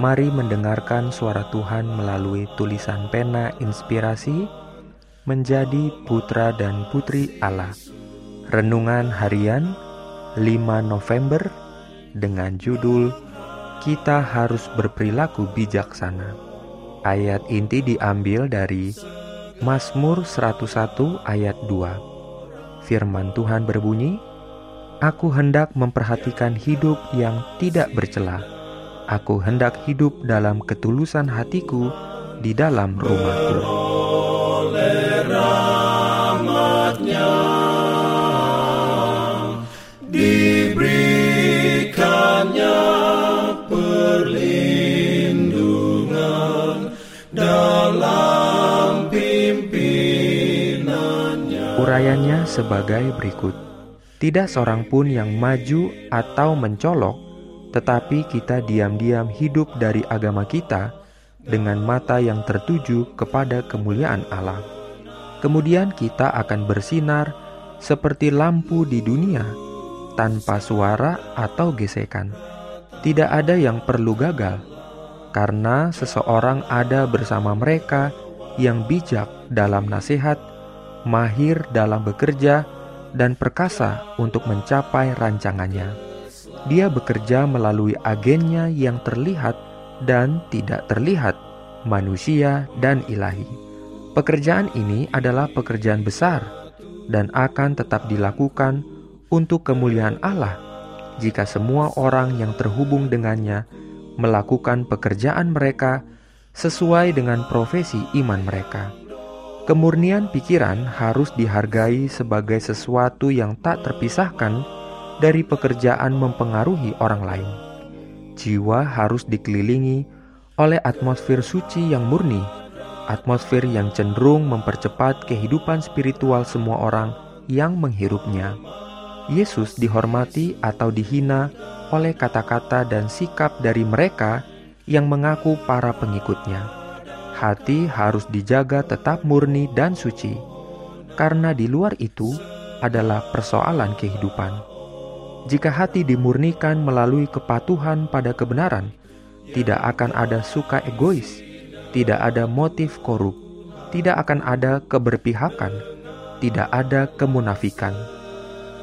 Mari mendengarkan suara Tuhan melalui tulisan pena inspirasi menjadi putra dan putri Allah. Renungan harian 5 November dengan judul Kita harus berperilaku bijaksana. Ayat inti diambil dari Mazmur 101 ayat 2. Firman Tuhan berbunyi, Aku hendak memperhatikan hidup yang tidak bercelah Aku hendak hidup dalam ketulusan hatiku di dalam rumahku. Diberikannya perlindungan dalam pimpinannya. Urayanya sebagai berikut. Tidak seorang pun yang maju atau mencolok tetapi kita diam-diam hidup dari agama kita dengan mata yang tertuju kepada kemuliaan Allah. Kemudian kita akan bersinar seperti lampu di dunia tanpa suara atau gesekan. Tidak ada yang perlu gagal, karena seseorang ada bersama mereka yang bijak dalam nasihat, mahir dalam bekerja, dan perkasa untuk mencapai rancangannya. Dia bekerja melalui agennya yang terlihat dan tidak terlihat, manusia dan ilahi. Pekerjaan ini adalah pekerjaan besar dan akan tetap dilakukan untuk kemuliaan Allah jika semua orang yang terhubung dengannya melakukan pekerjaan mereka sesuai dengan profesi iman mereka. Kemurnian pikiran harus dihargai sebagai sesuatu yang tak terpisahkan dari pekerjaan mempengaruhi orang lain. Jiwa harus dikelilingi oleh atmosfer suci yang murni, atmosfer yang cenderung mempercepat kehidupan spiritual semua orang yang menghirupnya. Yesus dihormati atau dihina oleh kata-kata dan sikap dari mereka yang mengaku para pengikutnya. Hati harus dijaga tetap murni dan suci, karena di luar itu adalah persoalan kehidupan. Jika hati dimurnikan melalui kepatuhan pada kebenaran, tidak akan ada suka egois, tidak ada motif korup, tidak akan ada keberpihakan, tidak ada kemunafikan.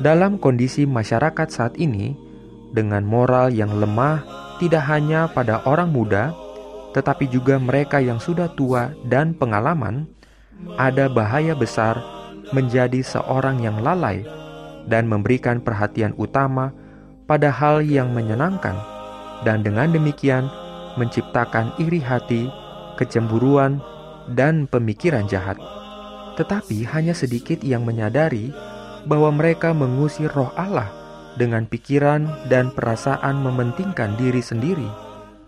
Dalam kondisi masyarakat saat ini, dengan moral yang lemah tidak hanya pada orang muda, tetapi juga mereka yang sudah tua dan pengalaman, ada bahaya besar menjadi seorang yang lalai dan memberikan perhatian utama pada hal yang menyenangkan, dan dengan demikian menciptakan iri hati, kecemburuan, dan pemikiran jahat. Tetapi hanya sedikit yang menyadari bahwa mereka mengusir roh Allah dengan pikiran dan perasaan mementingkan diri sendiri,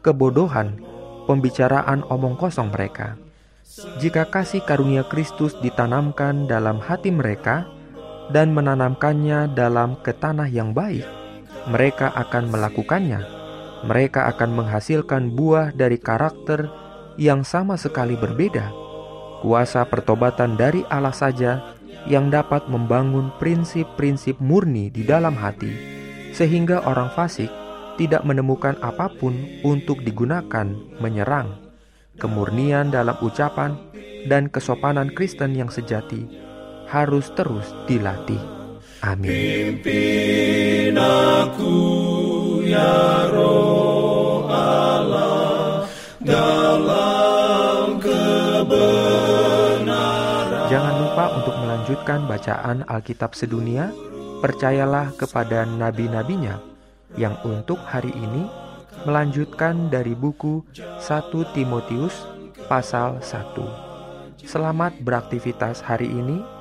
kebodohan, pembicaraan omong kosong mereka. Jika kasih karunia Kristus ditanamkan dalam hati mereka, dan menanamkannya dalam ke tanah yang baik, mereka akan melakukannya. Mereka akan menghasilkan buah dari karakter yang sama sekali berbeda. Kuasa pertobatan dari Allah saja yang dapat membangun prinsip-prinsip murni di dalam hati, sehingga orang fasik tidak menemukan apa pun untuk digunakan menyerang. Kemurnian dalam ucapan dan kesopanan Kristen yang sejati harus terus dilatih. Amin. Pimpin aku ya roh Allah dalam kebenaran. Jangan lupa untuk melanjutkan bacaan Alkitab sedunia. Percayalah kepada nabi-nabinya yang untuk hari ini melanjutkan dari buku 1 Timotius pasal 1. Selamat beraktivitas hari ini.